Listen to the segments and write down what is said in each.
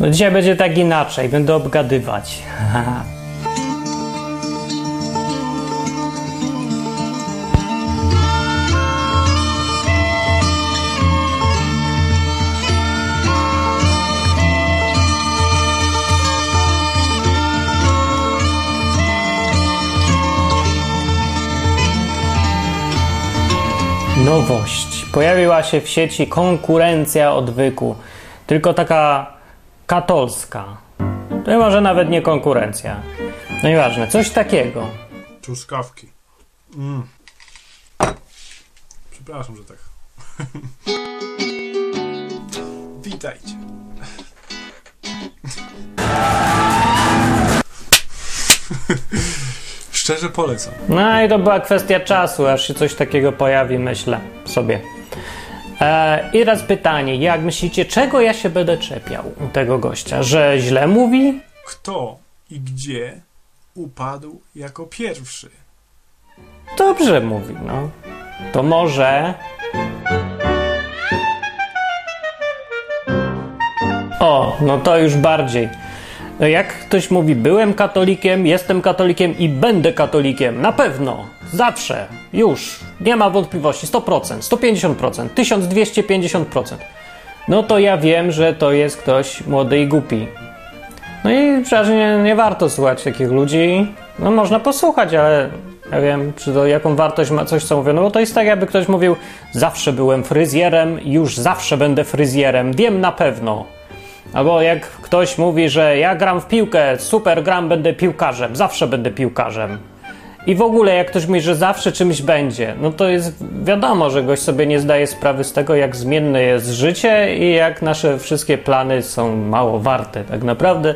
No dzisiaj będzie tak inaczej, będę obgadywać. Nowość. Pojawiła się w sieci konkurencja odwyku, tylko taka katolska. To może nawet nie konkurencja. No nieważne, coś takiego. Truskawki. Mm. Przepraszam, że tak. Witajcie. Szczerze polecam. No i to była kwestia czasu, aż się coś takiego pojawi, myślę sobie. E, I raz pytanie, jak myślicie, czego ja się będę czepiał u tego gościa? Że źle mówi? Kto i gdzie upadł jako pierwszy? Dobrze mówi, no. To może. O, no to już bardziej. Jak ktoś mówi, byłem katolikiem, jestem katolikiem i będę katolikiem, na pewno, zawsze, już, nie ma wątpliwości, 100%, 150%, 1250%. No to ja wiem, że to jest ktoś młody i głupi. No i przecież nie, nie warto słuchać takich ludzi. No można posłuchać, ale ja wiem, czy to jaką wartość ma coś, co mówią. No bo to jest tak, jakby ktoś mówił, zawsze byłem fryzjerem, już zawsze będę fryzjerem, wiem na pewno. Albo jak ktoś mówi, że ja gram w piłkę, super gram, będę piłkarzem, zawsze będę piłkarzem. I w ogóle jak ktoś mówi, że zawsze czymś będzie, no to jest wiadomo, że gość sobie nie zdaje sprawy z tego, jak zmienne jest życie i jak nasze wszystkie plany są mało warte tak naprawdę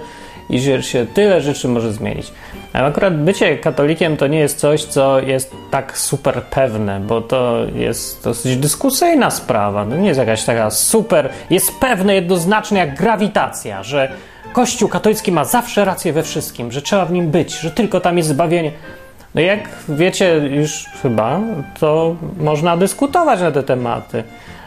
i że się tyle rzeczy może zmienić. Ale akurat bycie katolikiem to nie jest coś, co jest tak super pewne, bo to jest dosyć dyskusyjna sprawa. No nie jest jakaś taka super, jest pewne jednoznacznie jak grawitacja, że Kościół katolicki ma zawsze rację we wszystkim, że trzeba w nim być, że tylko tam jest zbawienie. No jak wiecie już chyba, to można dyskutować na te tematy.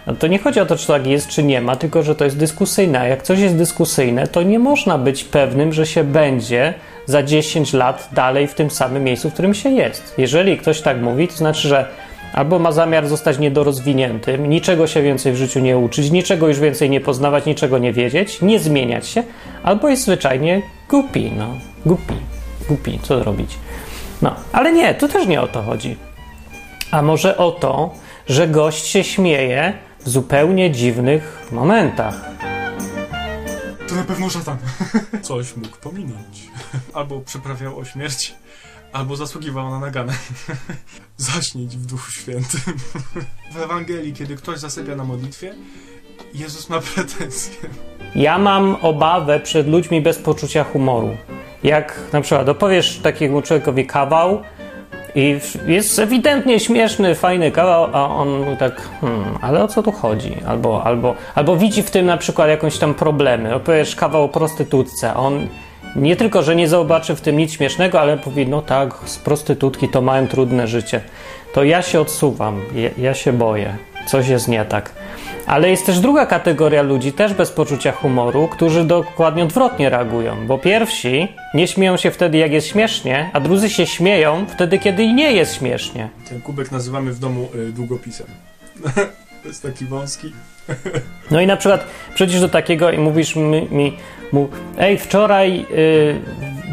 No to nie chodzi o to, czy tak jest, czy nie ma, tylko że to jest dyskusyjne. A jak coś jest dyskusyjne, to nie można być pewnym, że się będzie za 10 lat dalej w tym samym miejscu, w którym się jest. Jeżeli ktoś tak mówi, to znaczy, że albo ma zamiar zostać niedorozwiniętym, niczego się więcej w życiu nie uczyć, niczego już więcej nie poznawać, niczego nie wiedzieć, nie zmieniać się, albo jest zwyczajnie głupi, no, głupi, głupi, co robić. No, ale nie, tu też nie o to chodzi. A może o to, że gość się śmieje w zupełnie dziwnych momentach. To na pewno szatan. Coś mógł pominąć. Albo przeprawiał o śmierć, albo zasługiwał na naganę. Zaśnić w Duchu Świętym. W Ewangelii, kiedy ktoś zasypia na modlitwie, Jezus ma pretensje. Ja mam obawę przed ludźmi bez poczucia humoru. Jak na przykład opowiesz takiemu człowiekowi kawał i jest ewidentnie śmieszny, fajny kawał, a on tak, hmm, ale o co tu chodzi? Albo, albo, albo widzi w tym na przykład jakąś tam problemy. Opowiesz kawał o prostytutce, a on nie tylko, że nie zobaczy w tym nic śmiesznego, ale powie, no tak, z prostytutki to mają trudne życie. To ja się odsuwam, ja, ja się boję, coś jest nie tak. Ale jest też druga kategoria ludzi, też bez poczucia humoru, którzy dokładnie odwrotnie reagują. Bo pierwsi nie śmieją się wtedy, jak jest śmiesznie, a drudzy się śmieją wtedy, kiedy nie jest śmiesznie. Ten kubek nazywamy w domu y, długopisem. to jest taki wąski. No i na przykład przecież do takiego i mówisz mi, mi mu, ej, wczoraj y,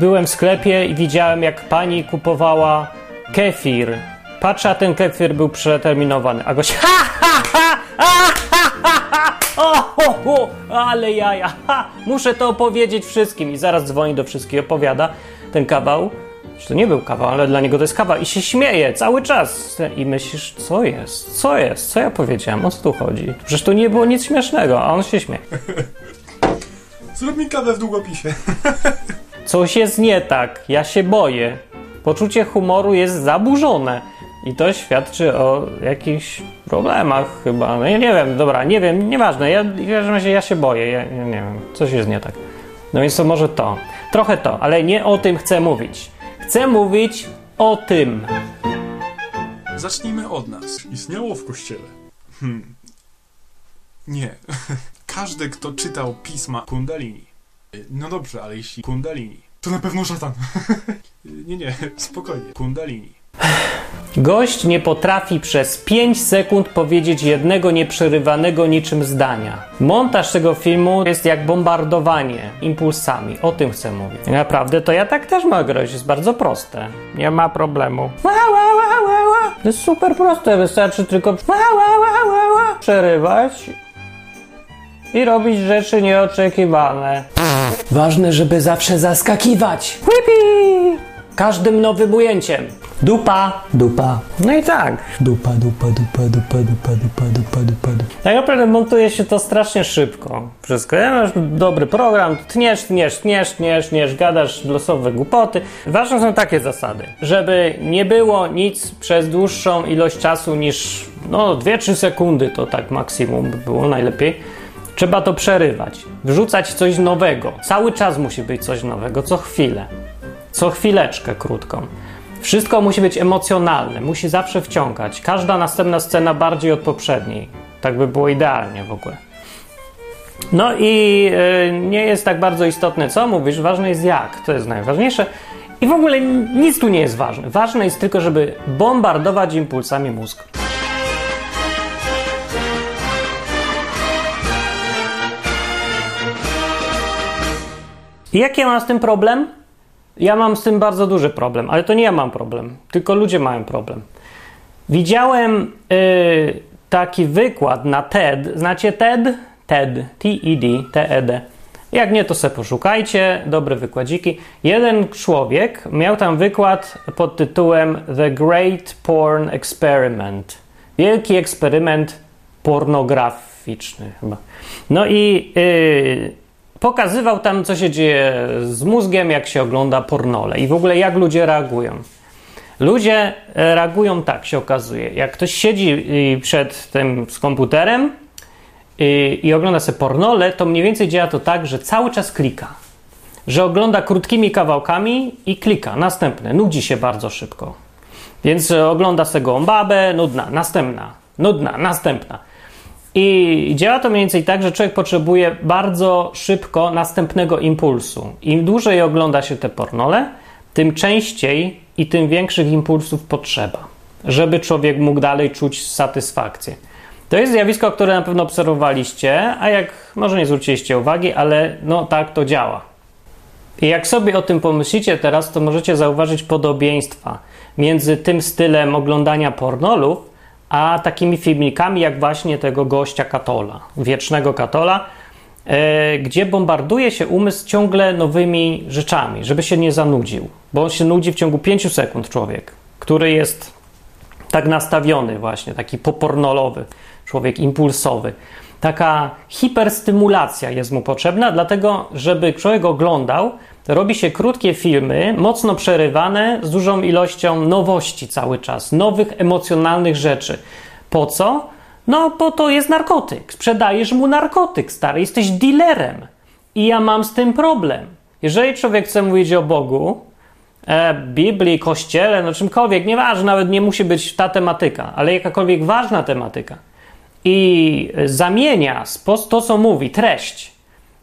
byłem w sklepie i widziałem, jak pani kupowała kefir. Patrzę, a ten kefir był przeterminowany. A ha, ha, ha, ha, ha, o, ho, ho, ale jaja, ha, muszę to opowiedzieć wszystkim. I zaraz dzwoni do wszystkich, opowiada ten kawał. Że to nie był kawał, ale dla niego to jest kawał. I się śmieje cały czas. I myślisz, co jest? Co jest? Co ja powiedziałem? O co tu chodzi? Przecież tu nie było nic śmiesznego, a on się śmieje. Zrób mi kawę w długopisie. Coś jest nie tak. Ja się boję. Poczucie humoru jest zaburzone. I to świadczy o jakichś problemach chyba. No ja nie wiem, dobra, nie wiem, nieważne. Ja, w każdym razie ja się boję. Ja, ja nie wiem, coś jest nie tak. No więc to może to. Trochę to, ale nie o tym chcę mówić. Chcę mówić o tym. Zacznijmy od nas. Istniało w kościele. Hmm. Nie. Każdy, kto czytał pisma Kundalini, No dobrze, ale jeśli kundalini, to na pewno szatan. Nie, nie, spokojnie. Kundalini. Gość nie potrafi przez 5 sekund powiedzieć jednego nieprzerywanego niczym zdania. Montaż tego filmu jest jak bombardowanie impulsami. O tym chcę mówić. I Naprawdę, to ja tak też mogę grać. Jest bardzo proste. Nie ma problemu. Ła, ła, ła, ła, ła. To jest super proste. Wystarczy tylko ła, ła, ła, ła, ła. przerywać i robić rzeczy nieoczekiwane. Ważne, żeby zawsze zaskakiwać. Whippy! każdym nowym ujęciem. Dupa. Dupa. No i tak. Dupa, dupa, dupa, dupa, dupa, dupa, dupa, dupa. dupa. Tak naprawdę montuje się to strasznie szybko. Wszystko. Ja masz dobry program, tniesz, tniesz, tniesz, tniesz, tniesz, gadasz losowe głupoty. Ważne są takie zasady, żeby nie było nic przez dłuższą ilość czasu niż no 2-3 sekundy to tak maksimum by było najlepiej. Trzeba to przerywać, wrzucać coś nowego. Cały czas musi być coś nowego, co chwilę. Co chwileczkę krótką. Wszystko musi być emocjonalne, musi zawsze wciągać. Każda następna scena bardziej od poprzedniej. Tak by było idealnie w ogóle. No i y, nie jest tak bardzo istotne, co mówisz, ważne jest jak. To jest najważniejsze. I w ogóle nic tu nie jest ważne. Ważne jest tylko, żeby bombardować impulsami mózg. I jaki ja mam z tym problem? Ja mam z tym bardzo duży problem, ale to nie ja mam problem, tylko ludzie mają problem. Widziałem y, taki wykład na TED. Znacie TED? TED. T-E-D. T-E-D. Jak nie, to sobie poszukajcie. Dobre wykładziki. Jeden człowiek miał tam wykład pod tytułem The Great Porn Experiment. Wielki eksperyment pornograficzny chyba. No i yy, pokazywał tam, co się dzieje z mózgiem, jak się ogląda pornole i w ogóle jak ludzie reagują. Ludzie e, reagują tak, się okazuje. Jak ktoś siedzi przed tym z komputerem i, i ogląda sobie pornole, to mniej więcej działa to tak, że cały czas klika. Że ogląda krótkimi kawałkami i klika. Następne. Nudzi się bardzo szybko. Więc e, ogląda sobie gołą babę, nudna, następna, nudna, następna. I działa to mniej więcej tak, że człowiek potrzebuje bardzo szybko następnego impulsu. Im dłużej ogląda się te pornole, tym częściej i tym większych impulsów potrzeba, żeby człowiek mógł dalej czuć satysfakcję. To jest zjawisko, które na pewno obserwowaliście, a jak może nie zwróciliście uwagi, ale no tak to działa. I jak sobie o tym pomyślicie teraz, to możecie zauważyć podobieństwa między tym stylem oglądania pornolów, a takimi filmikami jak właśnie tego gościa Katola, wiecznego Katola, e, gdzie bombarduje się umysł ciągle nowymi rzeczami, żeby się nie zanudził, bo on się nudzi w ciągu 5 sekund człowiek, który jest tak nastawiony właśnie, taki popornolowy, człowiek impulsowy. Taka hiperstymulacja jest mu potrzebna, dlatego żeby człowiek oglądał, robi się krótkie filmy, mocno przerywane, z dużą ilością nowości cały czas, nowych emocjonalnych rzeczy. Po co? No, bo to jest narkotyk. Sprzedajesz mu narkotyk, stary, jesteś dealerem. I ja mam z tym problem. Jeżeli człowiek chce mówić o Bogu, e, Biblii, Kościele, no czymkolwiek, nieważne, nawet nie musi być ta tematyka, ale jakakolwiek ważna tematyka, i zamienia to, co mówi, treść,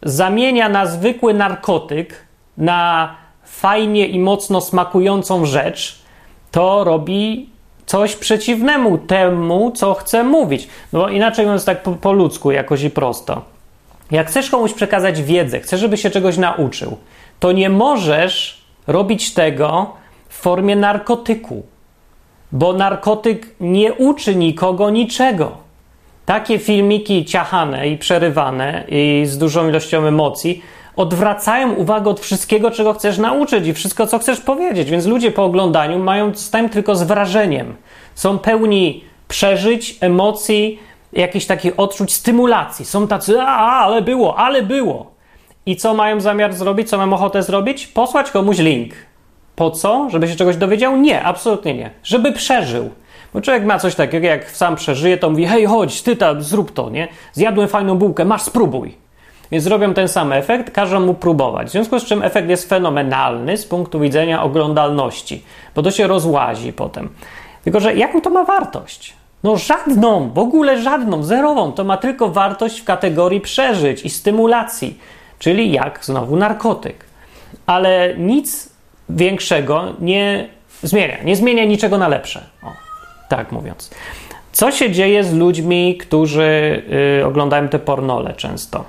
zamienia na zwykły narkotyk, na fajnie i mocno smakującą rzecz, to robi coś przeciwnemu temu, co chce mówić. No bo inaczej mówiąc tak po, po ludzku, jakoś i prosto. Jak chcesz komuś przekazać wiedzę, chcesz, żeby się czegoś nauczył, to nie możesz robić tego w formie narkotyku, bo narkotyk nie uczy nikogo niczego. Takie filmiki ciachane i przerywane i z dużą ilością emocji odwracają uwagę od wszystkiego, czego chcesz nauczyć i wszystko, co chcesz powiedzieć. Więc ludzie po oglądaniu mają stają tylko z wrażeniem. Są pełni przeżyć, emocji, jakichś takich odczuć, stymulacji. Są tacy, a, ale było, ale było. I co mają zamiar zrobić, co mają ochotę zrobić? Posłać komuś link. Po co? Żeby się czegoś dowiedział? Nie, absolutnie nie. Żeby przeżył. Bo człowiek ma coś takiego, jak sam przeżyje, to mówi, hej, chodź, ty tam, zrób to, nie? Zjadłem fajną bułkę, masz, spróbuj. Więc robią ten sam efekt, każą mu próbować. W związku z czym efekt jest fenomenalny z punktu widzenia oglądalności, bo to się rozłazi potem. Tylko, że jaką to ma wartość? No żadną, w ogóle żadną, zerową. To ma tylko wartość w kategorii przeżyć i stymulacji. czyli jak znowu narkotyk. Ale nic większego nie zmienia. Nie zmienia niczego na lepsze. O, tak mówiąc. Co się dzieje z ludźmi, którzy y, oglądają te pornole często?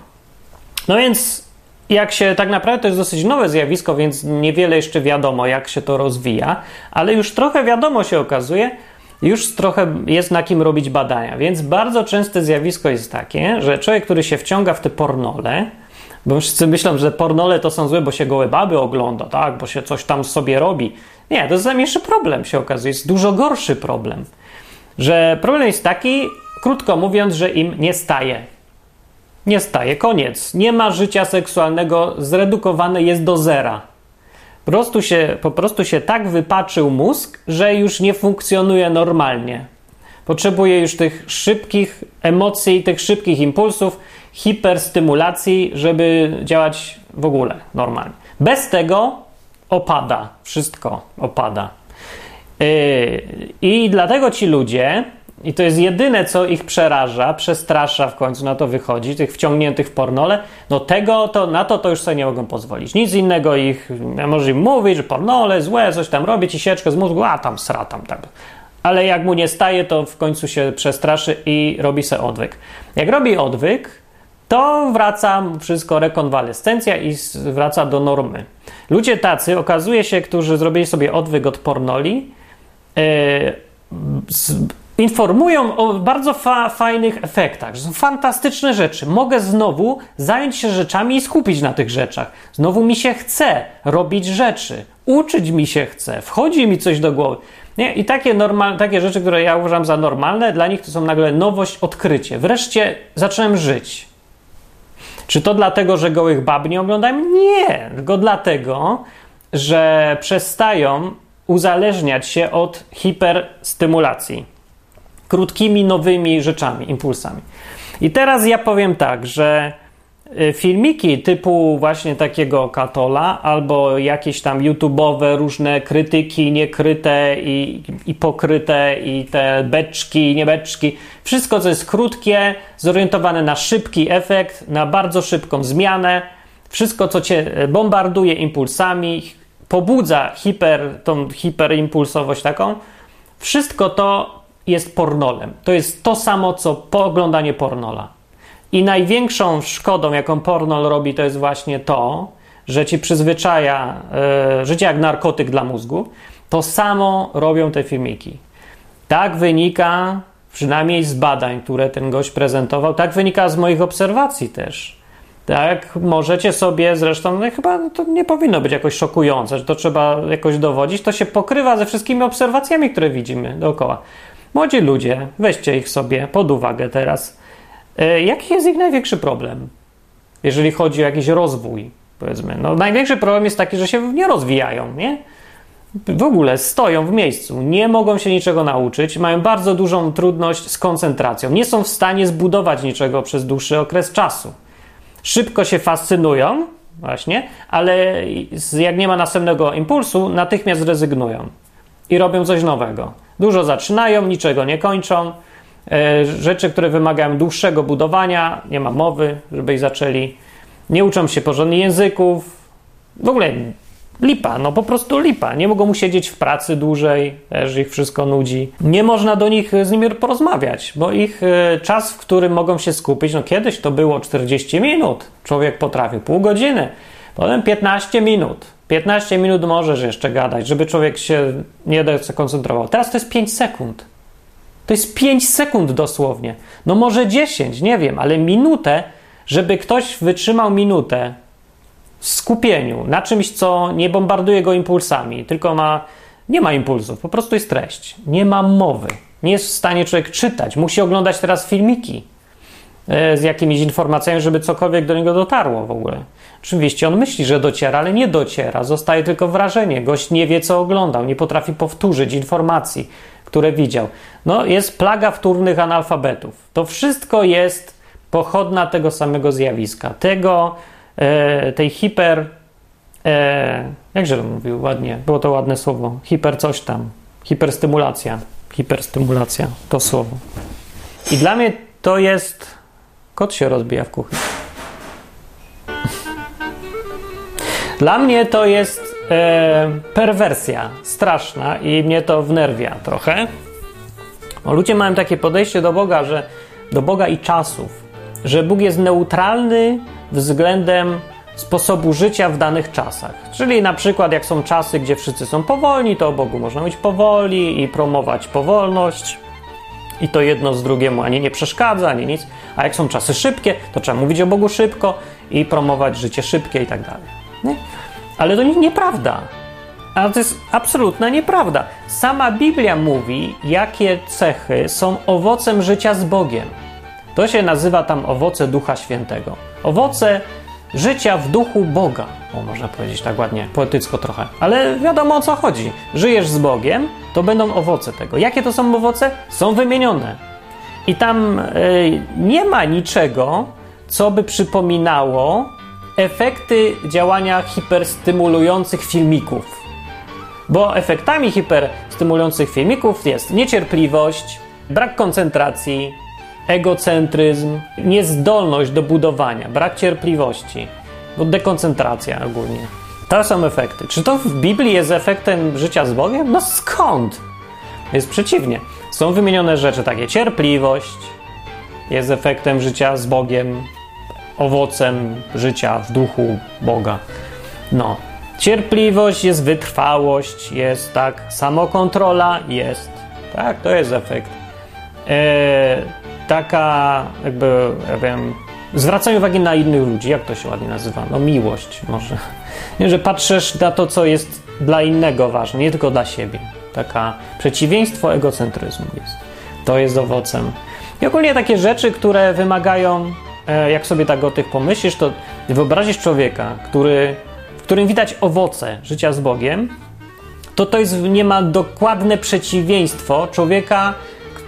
No więc, jak się tak naprawdę to jest dosyć nowe zjawisko, więc niewiele jeszcze wiadomo, jak się to rozwija, ale już trochę wiadomo się okazuje, już trochę jest na kim robić badania. Więc bardzo częste zjawisko jest takie, że człowiek, który się wciąga w te pornole, bo wszyscy myślą, że pornole to są złe, bo się gołe baby ogląda, tak, bo się coś tam sobie robi. Nie, to jest najmniejszy problem, się okazuje. Jest dużo gorszy problem. Że problem jest taki, krótko mówiąc, że im nie staje. Nie staje, koniec. Nie ma życia seksualnego, zredukowane jest do zera. Po prostu, się, po prostu się tak wypaczył mózg, że już nie funkcjonuje normalnie. Potrzebuje już tych szybkich emocji, tych szybkich impulsów, hiperstymulacji, żeby działać w ogóle normalnie. Bez tego opada, wszystko opada. Yy, I dlatego ci ludzie, i to jest jedyne, co ich przeraża, przestrasza w końcu, na to wychodzi, tych wciągniętych w pornole, no tego, to na to to już sobie nie mogą pozwolić. Nic innego ich, może im mówić, że pornole złe, coś tam robić i z mózgu, a tam sra tam, tam. Ale jak mu nie staje, to w końcu się przestraszy i robi sobie odwyk. Jak robi odwyk, to wraca wszystko rekonwalescencja i wraca do normy. Ludzie tacy, okazuje się, którzy zrobili sobie odwyk od pornoli, yy, informują o bardzo fa fajnych efektach, że są fantastyczne rzeczy. Mogę znowu zająć się rzeczami i skupić na tych rzeczach. Znowu mi się chce robić rzeczy, uczyć mi się chce, wchodzi mi coś do głowy. Nie? I takie, takie rzeczy, które ja uważam za normalne, dla nich to są nagle nowość, odkrycie. Wreszcie zacząłem żyć. Czy to dlatego, że gołych bab nie oglądają? Nie, tylko dlatego, że przestają uzależniać się od hiperstymulacji krótkimi, nowymi rzeczami, impulsami. I teraz ja powiem tak, że filmiki typu właśnie takiego Katola albo jakieś tam YouTube'owe różne krytyki niekryte i, i pokryte i te beczki, niebeczki, wszystko co jest krótkie, zorientowane na szybki efekt, na bardzo szybką zmianę, wszystko co cię bombarduje impulsami, pobudza hiper, tą hiperimpulsowość taką, wszystko to jest pornolem. To jest to samo, co oglądanie pornola. I największą szkodą, jaką pornol robi, to jest właśnie to, że ci przyzwyczaja e, życie jak narkotyk dla mózgu. To samo robią te filmiki. Tak wynika, przynajmniej z badań, które ten gość prezentował, tak wynika z moich obserwacji też. Tak, możecie sobie zresztą, no chyba to nie powinno być jakoś szokujące, że to trzeba jakoś dowodzić. To się pokrywa ze wszystkimi obserwacjami, które widzimy dookoła. Młodzi ludzie, weźcie ich sobie pod uwagę teraz. E, jaki jest ich największy problem, jeżeli chodzi o jakiś rozwój? Powiedzmy, no, największy problem jest taki, że się nie rozwijają, nie? W ogóle stoją w miejscu, nie mogą się niczego nauczyć, mają bardzo dużą trudność z koncentracją, nie są w stanie zbudować niczego przez dłuższy okres czasu. Szybko się fascynują, właśnie, ale jak nie ma następnego impulsu, natychmiast rezygnują i robią coś nowego. Dużo zaczynają, niczego nie kończą. E, rzeczy, które wymagają dłuższego budowania, nie ma mowy, żeby ich zaczęli. Nie uczą się porządnie języków. W ogóle lipa, no po prostu lipa. Nie mogą siedzieć w pracy dłużej, też ich wszystko nudzi. Nie można do nich z nimi porozmawiać, bo ich e, czas, w którym mogą się skupić, no kiedyś to było 40 minut. Człowiek potrafił pół godziny, potem 15 minut. 15 minut możesz jeszcze gadać, żeby człowiek się nie koncentrował. Teraz to jest 5 sekund. To jest 5 sekund dosłownie. No może 10, nie wiem, ale minutę, żeby ktoś wytrzymał minutę w skupieniu na czymś, co nie bombarduje go impulsami, tylko ma, nie ma impulsów, po prostu jest treść. Nie ma mowy. Nie jest w stanie człowiek czytać. Musi oglądać teraz filmiki z jakimiś informacjami, żeby cokolwiek do niego dotarło w ogóle. Oczywiście on myśli, że dociera, ale nie dociera. Zostaje tylko wrażenie. Gość nie wie, co oglądał, nie potrafi powtórzyć informacji, które widział. No, jest plaga wtórnych analfabetów. To wszystko jest pochodna tego samego zjawiska. Tego, e, tej hiper. E, jakże on mówił ładnie? Było to ładne słowo. Hiper coś tam. Hiperstymulacja. Hiperstymulacja to słowo. I dla mnie to jest. Kot się rozbija w kuchni. Dla mnie to jest e, perwersja straszna i mnie to wnerwia trochę. Bo ludzie mają takie podejście do Boga, że do Boga i czasów, że Bóg jest neutralny względem sposobu życia w danych czasach. Czyli na przykład, jak są czasy, gdzie wszyscy są powolni, to o Bogu można być powoli i promować powolność. I to jedno z drugiemu ani nie przeszkadza, ani nic. A jak są czasy szybkie, to trzeba mówić o Bogu szybko i promować życie szybkie i tak dalej. Nie? Ale to nie- nieprawda. A to jest absolutna nieprawda. Sama Biblia mówi, jakie cechy są owocem życia z Bogiem. To się nazywa tam owoce Ducha Świętego. Owoce życia w duchu Boga. O, można powiedzieć tak ładnie, poetycko trochę. Ale wiadomo o co chodzi. Żyjesz z Bogiem, to będą owoce tego. Jakie to są owoce? Są wymienione. I tam y, nie ma niczego, co by przypominało efekty działania hiperstymulujących filmików. Bo efektami hiperstymulujących filmików jest niecierpliwość, brak koncentracji, egocentryzm, niezdolność do budowania, brak cierpliwości, dekoncentracja ogólnie. To są efekty. Czy to w Biblii jest efektem życia z Bogiem? No skąd? Jest przeciwnie. Są wymienione rzeczy takie cierpliwość, jest efektem życia z Bogiem, owocem życia w duchu Boga. No. Cierpliwość jest wytrwałość, jest tak, samokontrola jest. Tak, to jest efekt. E, taka, jakby, ja wiem, zwracanie uwagi na innych ludzi, jak to się ładnie nazywa? No, miłość może. Nie, że patrzysz na to, co jest dla innego ważne, nie tylko dla siebie. Taka przeciwieństwo egocentryzmu jest. To jest owocem. I ogólnie takie rzeczy, które wymagają, e, jak sobie tak o tych pomyślisz, to wyobrazisz człowieka, który, w którym widać owoce życia z Bogiem, to to jest niemal dokładne przeciwieństwo człowieka,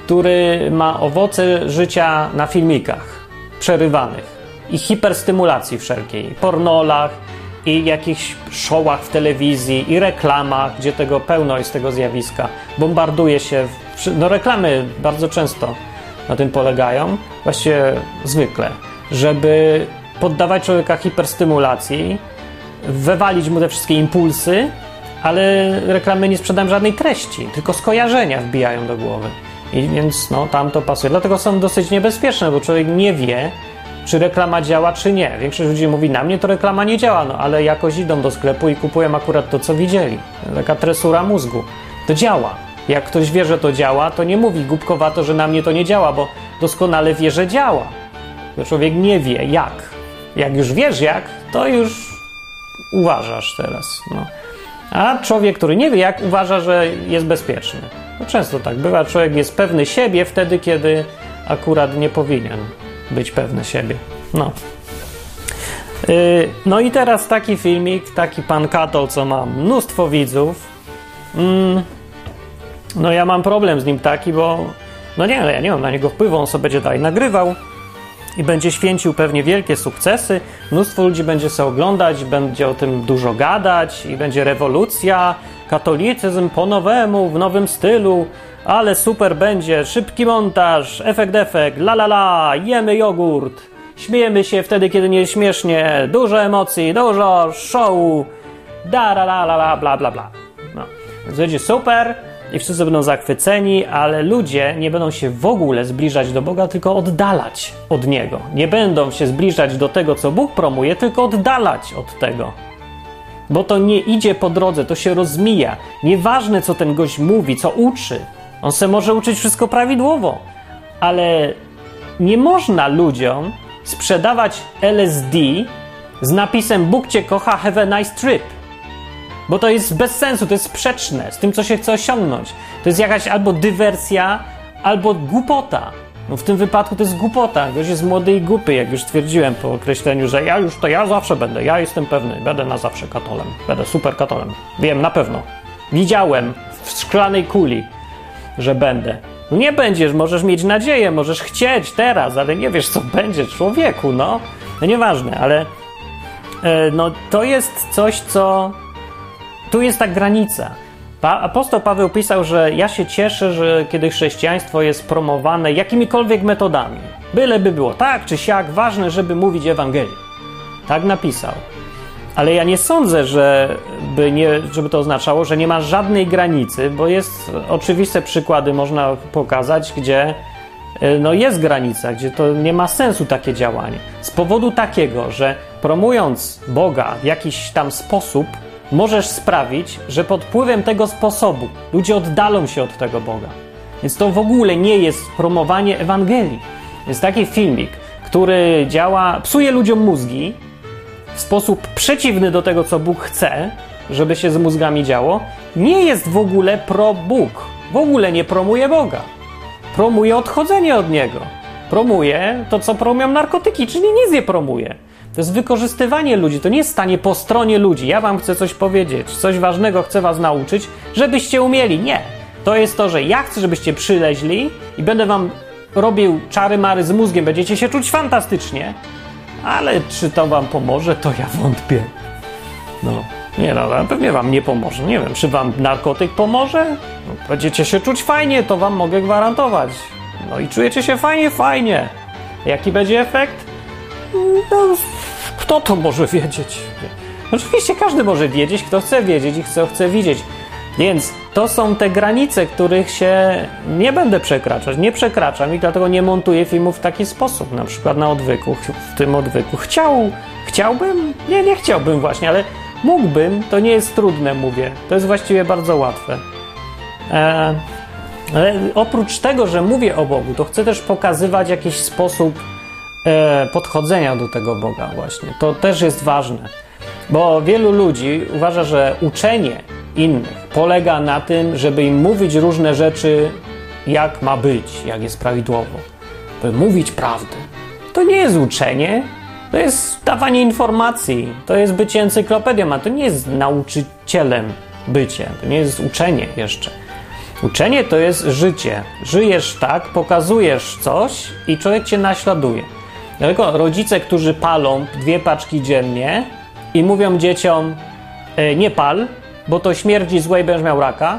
który ma owoce życia na filmikach przerywanych i hiperstymulacji wszelkiej, pornolach i jakichś showach w telewizji i reklamach, gdzie tego pełno jest tego zjawiska. Bombarduje się, w, no reklamy bardzo często na tym polegają, właściwie zwykle, żeby poddawać człowieka hiperstymulacji, wywalić mu te wszystkie impulsy, ale reklamy nie sprzedają żadnej treści, tylko skojarzenia wbijają do głowy. I więc no, tam to pasuje. Dlatego są dosyć niebezpieczne, bo człowiek nie wie, czy reklama działa, czy nie. Większość ludzi mówi, na mnie to reklama nie działa, no ale jakoś idą do sklepu i kupują akurat to, co widzieli. Taka tresura mózgu. To działa. Jak ktoś wie, że to działa, to nie mówi głupkowato, że na mnie to nie działa, bo doskonale wie, że działa. To człowiek nie wie jak. Jak już wiesz jak, to już uważasz teraz. No. A człowiek, który nie wie jak, uważa, że jest bezpieczny. No często tak bywa. Człowiek jest pewny siebie wtedy, kiedy akurat nie powinien być pewny siebie. No. Yy, no i teraz taki filmik, taki pan Katol, co ma mnóstwo widzów. Mm, no ja mam problem z nim taki, bo no nie, ja nie mam na niego wpływu, on sobie będzie dalej nagrywał i będzie święcił pewnie wielkie sukcesy. Mnóstwo ludzi będzie sobie oglądać, będzie o tym dużo gadać i będzie rewolucja, katolicyzm po nowemu, w nowym stylu, ale super będzie, szybki montaż, efekt, efekt, la la la, jemy jogurt, śmiejemy się wtedy, kiedy nie śmiesznie, dużo emocji, dużo show, da la la la, bla bla bla. No. Więc będzie super i wszyscy będą zachwyceni, ale ludzie nie będą się w ogóle zbliżać do Boga, tylko oddalać od Niego. Nie będą się zbliżać do tego, co Bóg promuje, tylko oddalać od tego. Bo to nie idzie po drodze, to się rozmija. Nieważne, co ten gość mówi, co uczy. On se może uczyć wszystko prawidłowo, ale nie można ludziom sprzedawać LSD z napisem Bóg cię kocha, have a nice trip. Bo to jest bez sensu, to jest sprzeczne z tym, co się chce osiągnąć. To jest jakaś albo dywersja, albo głupota. No w tym wypadku to jest głupota. Gość jest młody i głupy, jak już stwierdziłem po określeniu, że ja już to ja zawsze będę, ja jestem pewny, będę na zawsze katolem. Będę super katolem. Wiem, na pewno. Widziałem w szklanej kuli, że będę. No nie będziesz, możesz mieć nadzieję, możesz chcieć teraz, ale nie wiesz, co będzie, człowieku, no. No nieważne, ale e, no to jest coś, co tu jest ta granica. Pa, apostoł Paweł pisał, że ja się cieszę, że kiedy chrześcijaństwo jest promowane jakimikolwiek metodami, byleby było tak czy siak, ważne, żeby mówić Ewangelię. Tak napisał. Ale ja nie sądzę, że by nie, żeby to oznaczało, że nie ma żadnej granicy, bo jest oczywiste przykłady, można pokazać, gdzie y, no jest granica, gdzie to nie ma sensu takie działanie. Z powodu takiego, że promując Boga w jakiś tam sposób, możesz sprawić, że pod wpływem tego sposobu ludzie oddalą się od tego Boga. Więc to w ogóle nie jest promowanie Ewangelii. Jest taki filmik, który działa, psuje ludziom mózgi w sposób przeciwny do tego, co Bóg chce, żeby się z mózgami działo, nie jest w ogóle pro-Bóg. W ogóle nie promuje Boga. Promuje odchodzenie od Niego. Promuje to, co promują narkotyki, czyli nic nie promuje. To jest wykorzystywanie ludzi, to nie jest stanie po stronie ludzi. Ja wam chcę coś powiedzieć, coś ważnego chcę was nauczyć, żebyście umieli. Nie. To jest to, że ja chcę, żebyście przyleźli i będę wam robił czary mary z mózgiem, będziecie się czuć fantastycznie, ale czy to wam pomoże, to ja wątpię. No, nie no, pewnie wam nie pomoże. Nie wiem, czy wam narkotyk pomoże? No, będziecie się czuć fajnie, to wam mogę gwarantować. No i czujecie się fajnie, fajnie. Jaki będzie efekt? No, kto to może wiedzieć? Oczywiście każdy może wiedzieć, kto chce wiedzieć i kto chce widzieć. Więc to są te granice, których się nie będę przekraczać. Nie przekraczam i dlatego nie montuję filmów w taki sposób. Na przykład na odwyku, w tym odwyku. Chciał, chciałbym? Nie, nie chciałbym właśnie, ale mógłbym. To nie jest trudne, mówię. To jest właściwie bardzo łatwe. E, ale oprócz tego, że mówię o Bogu, to chcę też pokazywać jakiś sposób podchodzenia do tego Boga właśnie. To też jest ważne. Bo wielu ludzi uważa, że uczenie innych polega na tym, żeby im mówić różne rzeczy, jak ma być, jak jest prawidłowo. By mówić prawdę. To nie jest uczenie, to jest dawanie informacji, to jest bycie encyklopedią, a to nie jest nauczycielem bycie, to nie jest uczenie jeszcze. Uczenie to jest życie. Żyjesz tak, pokazujesz coś i człowiek cię naśladuje. Dlatego rodzice, którzy palą dwie paczki dziennie i mówią dzieciom, e, nie pal, bo to śmierdzi złe i będziesz miał raka,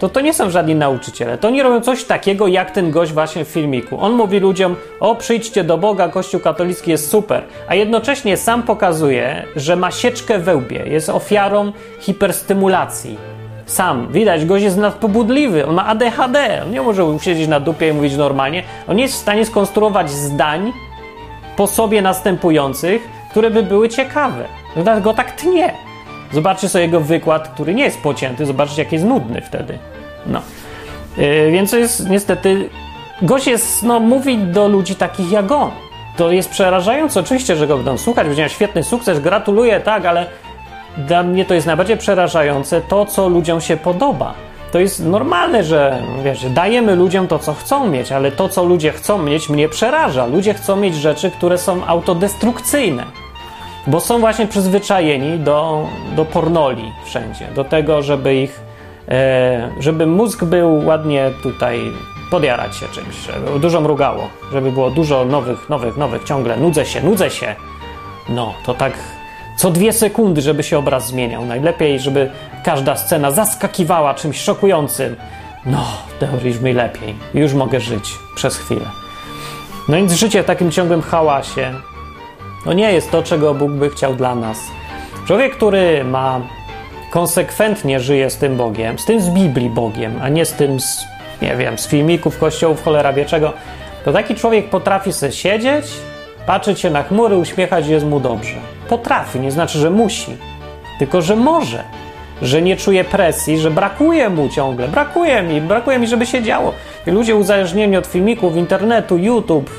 to to nie są żadni nauczyciele. To nie robią coś takiego, jak ten gość właśnie w filmiku. On mówi ludziom, o przyjdźcie do Boga, Kościół katolicki jest super, a jednocześnie sam pokazuje, że ma sieczkę we łbie, jest ofiarą hiperstymulacji. Sam, widać, gość jest nadpobudliwy, on ma ADHD, on nie może siedzieć na dupie i mówić normalnie. On nie jest w stanie skonstruować zdań po sobie następujących, które by były ciekawe. Dlatego tak tnie. Zobaczcie sobie jego wykład, który nie jest pocięty, zobaczcie, jak jest nudny wtedy. No. Yy, więc to jest niestety. Gość jest, no, mówi do ludzi takich jak on. To jest przerażające. Oczywiście, że go będą słuchać, będzie miał świetny sukces, gratuluję, tak, ale dla mnie to jest najbardziej przerażające to, co ludziom się podoba. To jest normalne, że wiesz, dajemy ludziom to, co chcą mieć, ale to, co ludzie chcą mieć, mnie przeraża. Ludzie chcą mieć rzeczy, które są autodestrukcyjne bo są właśnie przyzwyczajeni do, do pornoli wszędzie, do tego, żeby ich, e, żeby mózg był ładnie tutaj, podjarać się czymś, żeby dużo mrugało, żeby było dużo nowych, nowych, nowych, ciągle nudzę się, nudzę się. No, to tak co dwie sekundy, żeby się obraz zmieniał. Najlepiej, żeby każda scena zaskakiwała czymś szokującym. No, mi lepiej. Już mogę żyć przez chwilę. No więc życie w takim ciągłym hałasie, to nie jest to, czego Bóg by chciał dla nas. Człowiek, który ma konsekwentnie żyje z tym Bogiem, z tym z Biblii Bogiem, a nie z tym z, nie wiem, z filmików, kościołów, cholera wie czego, to taki człowiek potrafi sobie siedzieć, patrzeć się na chmury, uśmiechać jest mu dobrze. Potrafi, nie znaczy, że musi, tylko że może, że nie czuje presji, że brakuje mu ciągle, brakuje mi, brakuje mi, żeby się działo. I ludzie uzależnieni od filmików, internetu, YouTube,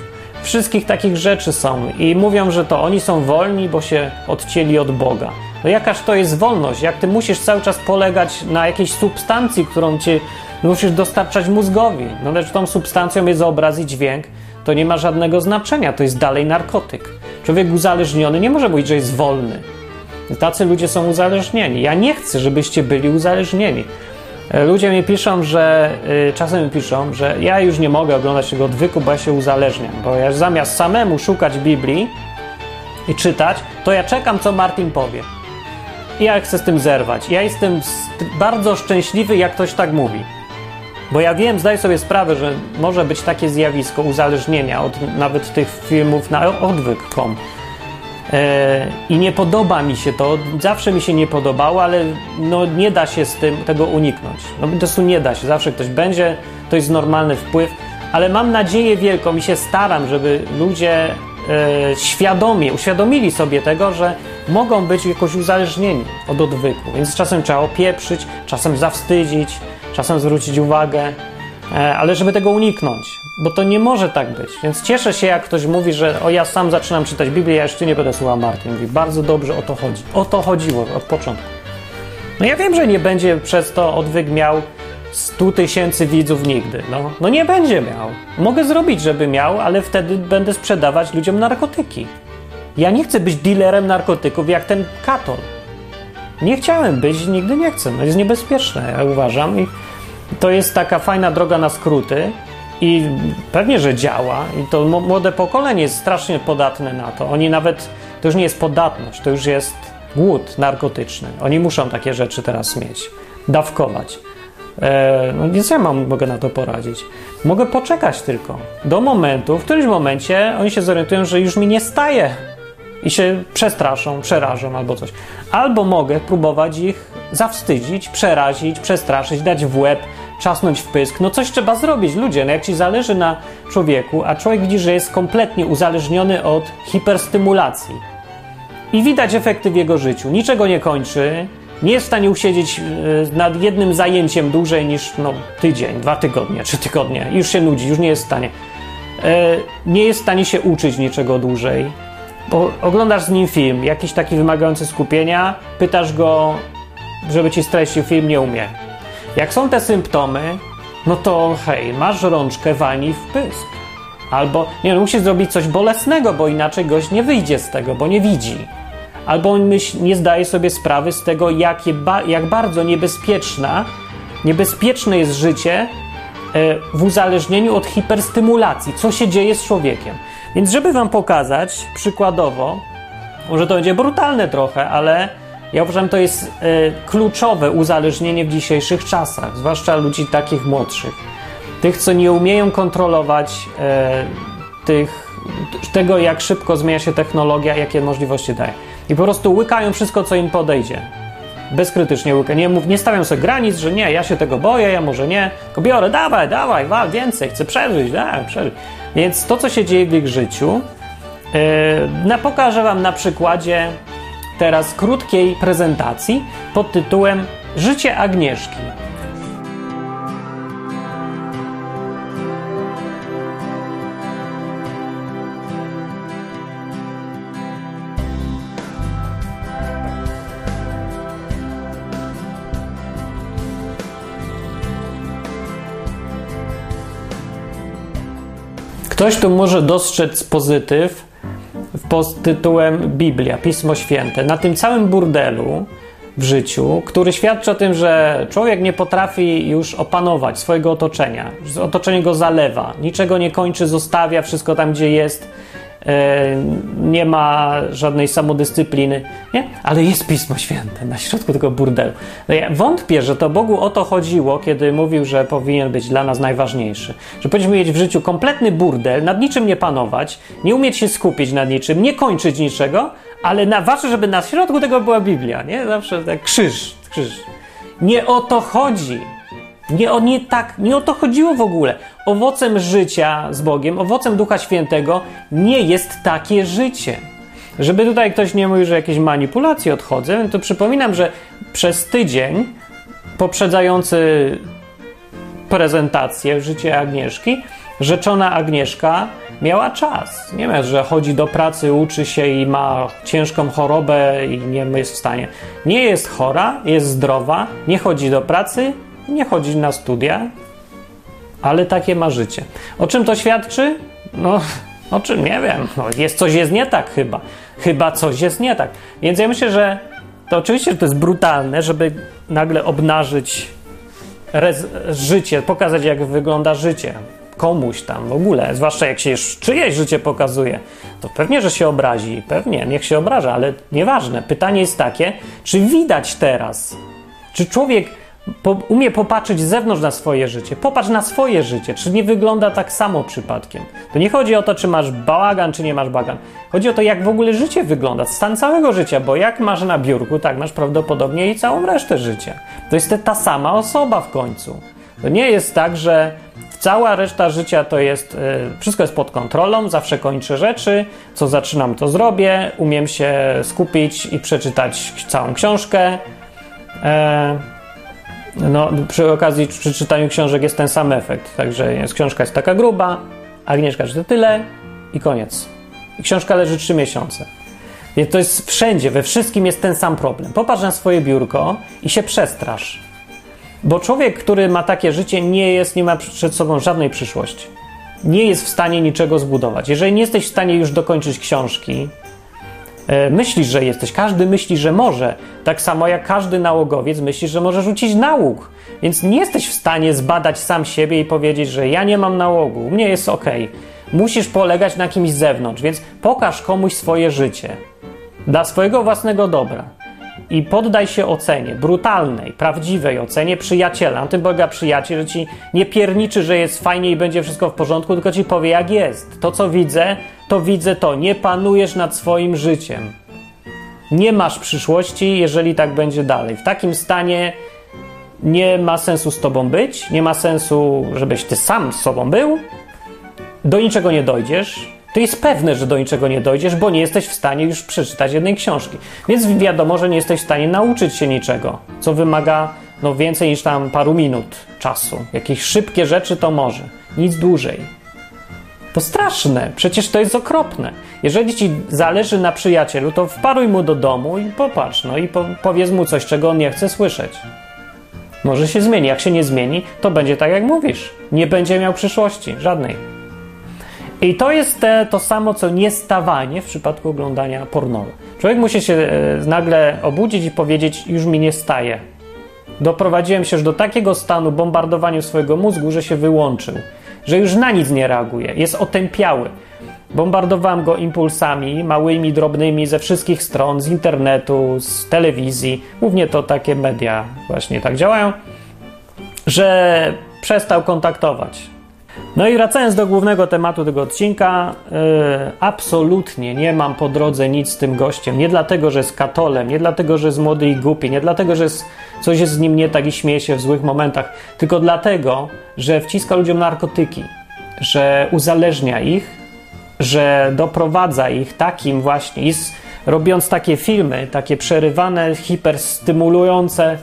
wszystkich takich rzeczy są i mówią, że to oni są wolni, bo się odcięli od Boga. No jakaż to jest wolność? Jak ty musisz cały czas polegać na jakiejś substancji, którą ci musisz dostarczać mózgowi? No lecz tą substancją jest obraz i dźwięk, to nie ma żadnego znaczenia, to jest dalej narkotyk. Człowiek uzależniony nie może mówić, że jest wolny. Tacy ludzie są uzależnieni. Ja nie chcę, żebyście byli uzależnieni. E, ludzie mi piszą, że y, czasem mi piszą, że ja już nie mogę oglądać tego odwyku, bo ja się uzależniam. Bo ja zamiast samemu szukać Biblii i czytać, to ja czekam, co Martin powie. I ja chcę z tym zerwać. Ja jestem bardzo szczęśliwy, jak ktoś tak mówi. Bo ja wiem, zdaję sobie sprawę, że może być takie zjawisko uzależnienia od nawet tych filmów na odwyk.com. E, I nie podoba mi się to, zawsze mi się nie podobało, ale no nie da się z tym tego uniknąć. No po prostu nie da się, zawsze ktoś będzie, to jest normalny wpływ, ale mam nadzieję wielką i się staram, żeby ludzie e, świadomie uświadomili sobie tego, że mogą być jakoś uzależnieni od odwyku, więc czasem trzeba opieprzyć, czasem zawstydzić, czasem zwrócić uwagę, e, ale żeby tego uniknąć, bo to nie może tak być. Więc cieszę się, jak ktoś mówi, że o ja sam zaczynam czytać Biblię, ja jeszcze nie będę słuchał Martin. Mówi, bardzo dobrze o to chodzi. O to chodziło od początku. No ja wiem, że nie będzie przez to odwyk miał 100 tysięcy widzów nigdy. No, no nie będzie miał. Mogę zrobić, żeby miał, ale wtedy będę sprzedawać ludziom narkotyki. Ja nie chcę być dealerem narkotyków jak ten katol. Nie chciałem być nigdy nie chcę. No jest niebezpieczne, ja uważam. I to jest taka fajna droga na skróty i pewnie, że działa. I to młode pokolenie jest strasznie podatne na to. Oni nawet, to już nie jest podatność, to już jest głód narkotyczny. Oni muszą takie rzeczy teraz mieć, dawkować. E, no więc ja mam, mogę na to poradzić. Mogę poczekać tylko do momentu, w którymś momencie oni się zorientują, że już mi nie staje i się przestraszą, przerażą albo coś. Albo mogę próbować ich zawstydzić, przerazić, przestraszyć, dać w łeb, czasnąć w pysk. No coś trzeba zrobić, ludzie. No jak ci zależy na człowieku, a człowiek widzi, że jest kompletnie uzależniony od hiperstymulacji i widać efekty w jego życiu, niczego nie kończy, nie jest w stanie usiedzieć e, nad jednym zajęciem dłużej niż no, tydzień, dwa tygodnie, trzy tygodnie, już się nudzi, już nie jest w stanie. E, nie jest w stanie się uczyć niczego dłużej, oglądasz z nim film, jakiś taki wymagający skupienia, pytasz go, żeby ci streścił film, nie umie. Jak są te symptomy, no to hej, masz rączkę, walnij w pysk. Albo, nie no, musisz zrobić coś bolesnego, bo inaczej gość nie wyjdzie z tego, bo nie widzi. Albo on myśl, nie zdaje sobie sprawy z tego, jakie ba jak bardzo niebezpieczna, niebezpieczne jest życie e, w uzależnieniu od hiperstymulacji. Co się dzieje z człowiekiem. Więc żeby wam pokazać przykładowo, może to będzie brutalne trochę, ale ja uważam, to jest e, kluczowe uzależnienie w dzisiejszych czasach, zwłaszcza ludzi takich młodszych. Tych, co nie umieją kontrolować e, tych, tego, jak szybko zmienia się technologia, jakie możliwości daje. I po prostu łykają wszystko, co im podejdzie. Bezkrytycznie łykają. Nie, mów, nie stawiam sobie granic, że nie, ja się tego boję, ja może nie. Tylko biorę, dawaj, dawaj, wal, więcej, chcę przeżyć, dawaj, przeżyć. Więc to, co się dzieje w ich życiu, yy, pokażę Wam na przykładzie teraz krótkiej prezentacji pod tytułem Życie Agnieszki. Ktoś tu może dostrzec pozytyw pod tytułem Biblia, Pismo Święte. Na tym całym burdelu w życiu, który świadczy o tym, że człowiek nie potrafi już opanować swojego otoczenia. Otoczenie go zalewa, niczego nie kończy, zostawia wszystko tam, gdzie jest nie ma żadnej samodyscypliny, nie? ale jest Pismo Święte na środku tego burdelu. No ja wątpię, że to Bogu o to chodziło, kiedy mówił, że powinien być dla nas najważniejszy. Że powinniśmy mieć w życiu kompletny burdel, nad niczym nie panować, nie umieć się skupić nad niczym, nie kończyć niczego, ale na, ważne, żeby na środku tego była Biblia, nie? Zawsze tak krzyż, krzyż. Nie o to chodzi. Nie o, nie, tak, nie o to chodziło w ogóle. Owocem życia z Bogiem, owocem Ducha Świętego nie jest takie życie. Żeby tutaj ktoś nie mówił, że jakieś manipulacje odchodzę, to przypominam, że przez tydzień poprzedzający prezentację życia Agnieszki, rzeczona Agnieszka miała czas. Nie wiem, że chodzi do pracy, uczy się i ma ciężką chorobę i nie jest w stanie. Nie jest chora, jest zdrowa, nie chodzi do pracy, nie chodzi na studia, ale takie ma życie. O czym to świadczy? No, o czym nie wiem. No, jest coś jest nie tak chyba. Chyba coś jest nie tak. Więc ja myślę, że to oczywiście że to jest brutalne, żeby nagle obnażyć życie, pokazać jak wygląda życie komuś tam w ogóle, zwłaszcza jak się już czyjeś życie pokazuje, to pewnie, że się obrazi, pewnie, niech się obraża, ale nieważne. Pytanie jest takie, czy widać teraz, czy człowiek po, umie popatrzeć z zewnątrz na swoje życie. Popatrz na swoje życie, czy nie wygląda tak samo przypadkiem. To nie chodzi o to, czy masz bałagan, czy nie masz bałagan. Chodzi o to, jak w ogóle życie wygląda, stan całego życia, bo jak masz na biurku, tak masz prawdopodobnie i całą resztę życia. To jest ta sama osoba w końcu. To nie jest tak, że cała reszta życia to jest, y, wszystko jest pod kontrolą, zawsze kończę rzeczy, co zaczynam, to zrobię, umiem się skupić i przeczytać całą książkę. E, no, przy okazji przy czytaniu książek jest ten sam efekt. Także jest, książka jest taka gruba, Agnieszka czyta tyle i koniec. I książka leży trzy miesiące. Więc to jest wszędzie, we wszystkim jest ten sam problem. Popatrz na swoje biurko i się przestrasz. Bo człowiek, który ma takie życie, nie jest, nie ma przed sobą żadnej przyszłości. Nie jest w stanie niczego zbudować. Jeżeli nie jesteś w stanie już dokończyć książki, myślisz, że jesteś. Każdy myśli, że może. Tak samo jak każdy nałogowiec myśli, że może rzucić nałóg. Więc nie jesteś w stanie zbadać sam siebie i powiedzieć, że ja nie mam nałogu, u mnie jest ok. Musisz polegać na kimś z zewnątrz, więc pokaż komuś swoje życie. Dla swojego własnego dobra. I poddaj się ocenie, brutalnej, prawdziwej ocenie przyjaciela. Na tym polega przyjaciel, że ci nie pierniczy, że jest fajnie i będzie wszystko w porządku, tylko ci powie, jak jest. To, co widzę, to widzę to. Nie panujesz nad swoim życiem. Nie masz przyszłości, jeżeli tak będzie dalej. W takim stanie nie ma sensu z tobą być, nie ma sensu, żebyś ty sam z sobą był. Do niczego nie dojdziesz. To jest pewne, że do niczego nie dojdziesz, bo nie jesteś w stanie już przeczytać jednej książki. Więc wiadomo, że nie jesteś w stanie nauczyć się niczego, co wymaga no, więcej niż tam paru minut czasu. Jakieś szybkie rzeczy to może, nic dłużej. To straszne, przecież to jest okropne. Jeżeli ci zależy na przyjacielu, to wparuj mu do domu i popatrz, no i po, powiedz mu coś, czego on nie chce słyszeć. Może się zmieni. Jak się nie zmieni, to będzie tak, jak mówisz. Nie będzie miał przyszłości, żadnej. I to jest te, to samo, co niestawanie w przypadku oglądania porno. Człowiek musi się e, nagle obudzić i powiedzieć: Już mi nie staje. Doprowadziłem się już do takiego stanu bombardowania swojego mózgu, że się wyłączył że już na nic nie reaguje, jest otępiały. Bombardowałem go impulsami małymi, drobnymi ze wszystkich stron, z internetu, z telewizji. Głównie to takie media właśnie tak działają, że przestał kontaktować. No i wracając do głównego tematu tego odcinka, yy, absolutnie nie mam po drodze nic z tym gościem. Nie dlatego, że jest katolem, nie dlatego, że jest młody i głupi, nie dlatego, że jest, coś jest z nim nie tak i śmieje się w złych momentach, tylko dlatego, że wciska ludziom narkotyki, że uzależnia ich, że doprowadza ich takim właśnie, i robiąc takie filmy, takie przerywane, hiperstymulujące,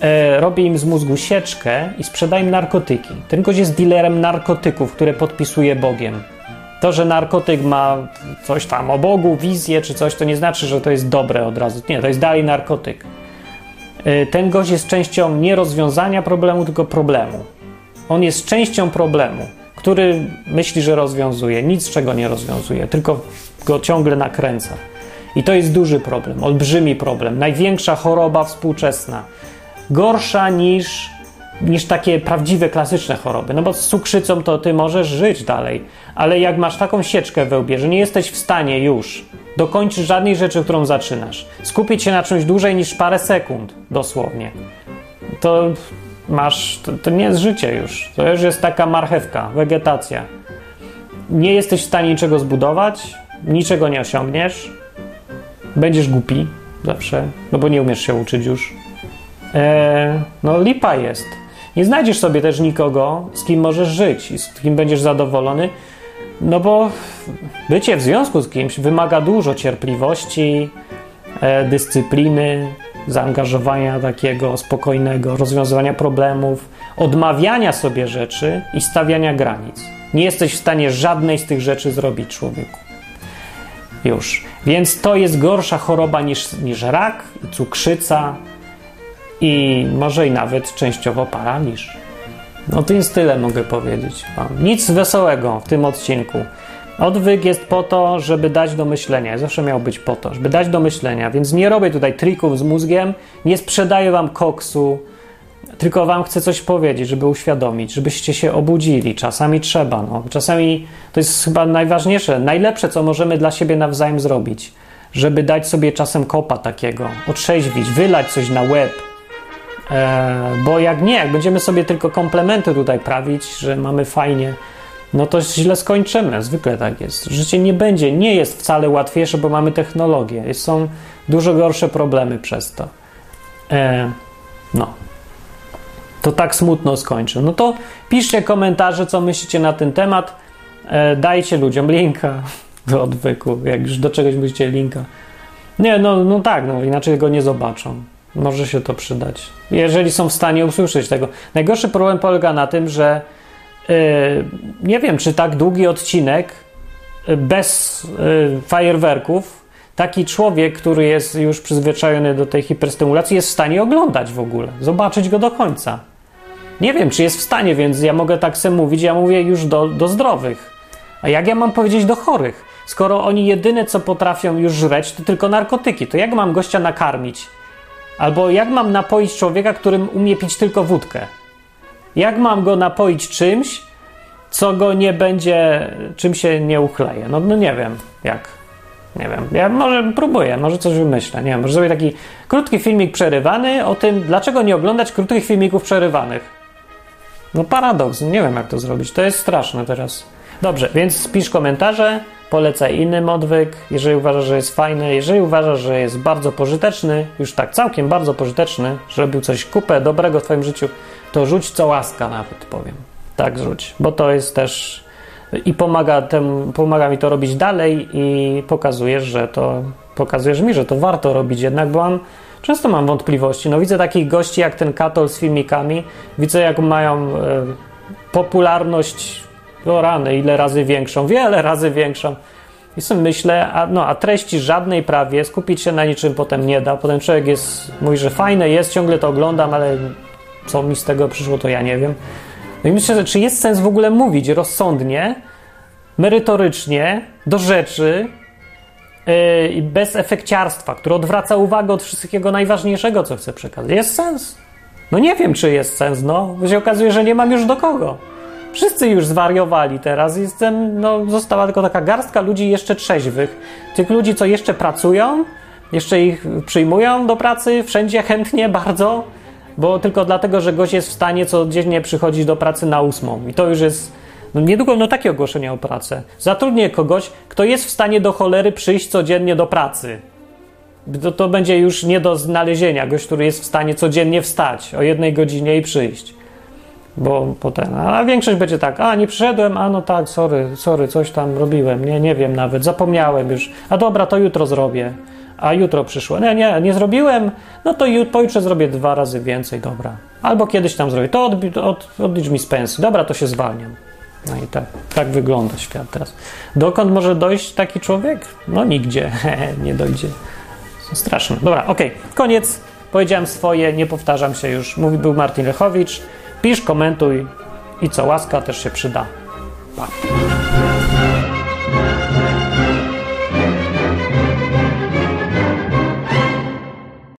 e, robi im z mózgu sieczkę i sprzedaje im narkotyki. Ten gość jest dealerem narkotyków, które podpisuje Bogiem. To, że narkotyk ma coś tam o Bogu, wizję czy coś, to nie znaczy, że to jest dobre od razu. Nie, to jest dalej narkotyk. E, ten gość jest częścią nie rozwiązania problemu, tylko problemu. On jest częścią problemu, który myśli, że rozwiązuje. Nic czego nie rozwiązuje, tylko go ciągle nakręca. I to jest duży problem, olbrzymi problem, największa choroba współczesna gorsza niż, niż takie prawdziwe, klasyczne choroby. No bo z cukrzycą to ty możesz żyć dalej, ale jak masz taką sieczkę we łbie, że nie jesteś w stanie już dokończyć żadnej rzeczy, którą zaczynasz, skupić się na czymś dłużej niż parę sekund, dosłownie, to masz, to, to nie jest życie już. To już jest taka marchewka, wegetacja. Nie jesteś w stanie niczego zbudować, niczego nie osiągniesz, będziesz głupi zawsze, no bo nie umiesz się uczyć już e, no lipa jest. Nie znajdziesz sobie też nikogo, z kim możesz żyć i z kim będziesz zadowolony, no bo bycie w związku z kimś wymaga dużo cierpliwości, e, dyscypliny, zaangażowania takiego spokojnego, rozwiązywania problemów, odmawiania sobie rzeczy i stawiania granic. Nie jesteś w stanie żadnej z tych rzeczy zrobić człowieku. Już. Więc to jest gorsza choroba niż, niż rak, cukrzyca, i może i nawet częściowo paraliż. No to jest tyle mogę powiedzieć wam. Nic wesołego w tym odcinku. Odwyk jest po to, żeby dać do myślenia. Zawsze miał być po to, żeby dać do myślenia. Więc nie robię tutaj trików z mózgiem, nie sprzedaję wam koksu, tylko wam chcę coś powiedzieć, żeby uświadomić, żebyście się obudzili. Czasami trzeba. No. Czasami to jest chyba najważniejsze, najlepsze, co możemy dla siebie nawzajem zrobić. Żeby dać sobie czasem kopa takiego, otrzeźwić, wylać coś na łeb, bo jak nie, jak będziemy sobie tylko komplementy tutaj prawić, że mamy fajnie, no to źle skończymy. Zwykle tak jest. Życie nie będzie, nie jest wcale łatwiejsze, bo mamy technologię. Są dużo gorsze problemy przez to. E, no. To tak smutno skończę. No to piszcie komentarze, co myślicie na ten temat. E, dajcie ludziom linka do odwyku, jak już do czegoś musicie linka. Nie, no, no tak, no inaczej go nie zobaczą. Może się to przydać. Jeżeli są w stanie usłyszeć tego. Najgorszy problem polega na tym, że yy, nie wiem, czy tak długi odcinek yy, bez yy, fajerwerków taki człowiek, który jest już przyzwyczajony do tej hiperstymulacji, jest w stanie oglądać w ogóle, zobaczyć go do końca. Nie wiem, czy jest w stanie, więc ja mogę tak sobie mówić, ja mówię już do, do zdrowych. A jak ja mam powiedzieć do chorych? Skoro oni jedyne co potrafią już żreć, to tylko narkotyki, to jak mam gościa nakarmić? Albo jak mam napoić człowieka, którym umie pić tylko wódkę? Jak mam go napoić czymś, co go nie będzie, czym się nie uchleje? No, no nie wiem, jak. Nie wiem. Ja może próbuję, może coś wymyślę. Nie wiem, może zrobię taki krótki filmik przerywany o tym, dlaczego nie oglądać krótkich filmików przerywanych. No paradoks, nie wiem jak to zrobić. To jest straszne teraz. Dobrze, więc pisz komentarze, polecaj innym odwyk, jeżeli uważasz, że jest fajny, jeżeli uważasz, że jest bardzo pożyteczny, już tak całkiem bardzo pożyteczny, że robił coś kupę dobrego w twoim życiu, to rzuć co łaska nawet, powiem. Tak rzuć, bo to jest też i pomaga, temu, pomaga mi to robić dalej i pokazujesz, że to pokazujesz mi, że to warto robić jednak, bo mam często mam wątpliwości. No widzę takich gości jak ten Katol z filmikami, widzę jak mają e, popularność o rany, ile razy większą, wiele razy większą. I sobie myślę, a, no, a treści żadnej prawie, skupić się na niczym potem nie da. Potem człowiek jest, mówi, że fajne jest, ciągle to oglądam, ale co mi z tego przyszło, to ja nie wiem. No i myślę, że czy jest sens w ogóle mówić rozsądnie, merytorycznie, do rzeczy yy, bez efekciarstwa, które odwraca uwagę od wszystkiego najważniejszego, co chcę przekazać. Jest sens? No nie wiem, czy jest sens, no. Bo się okazuje, że nie mam już do kogo. Wszyscy już zwariowali teraz. Jestem, no, została tylko taka garstka ludzi jeszcze trzeźwych. Tych ludzi, co jeszcze pracują, jeszcze ich przyjmują do pracy wszędzie chętnie bardzo, bo tylko dlatego, że gość jest w stanie codziennie przychodzić do pracy na ósmą. I to już jest. No niedługo no takie ogłoszenie o pracę. Zatrudnię kogoś, kto jest w stanie do cholery przyjść codziennie do pracy. To, to będzie już nie do znalezienia. Gość, który jest w stanie codziennie wstać o jednej godzinie i przyjść bo potem, a większość będzie tak, a nie przyszedłem, a no tak, sorry, sorry, coś tam robiłem, nie, nie wiem nawet, zapomniałem już, a dobra, to jutro zrobię, a jutro przyszło, nie, nie, nie zrobiłem, no to jut, pojutrze zrobię dwa razy więcej, dobra, albo kiedyś tam zrobię, to od, odlicz mi z pensji, dobra, to się zwalniam. No i tak, tak wygląda świat teraz. Dokąd może dojść taki człowiek? No nigdzie, nie dojdzie. Straszne. Dobra, okej, okay. koniec. Powiedziałem swoje, nie powtarzam się już. Mówi był Martin Lechowicz. Pisz, komentuj i co łaska też się przyda. Pa.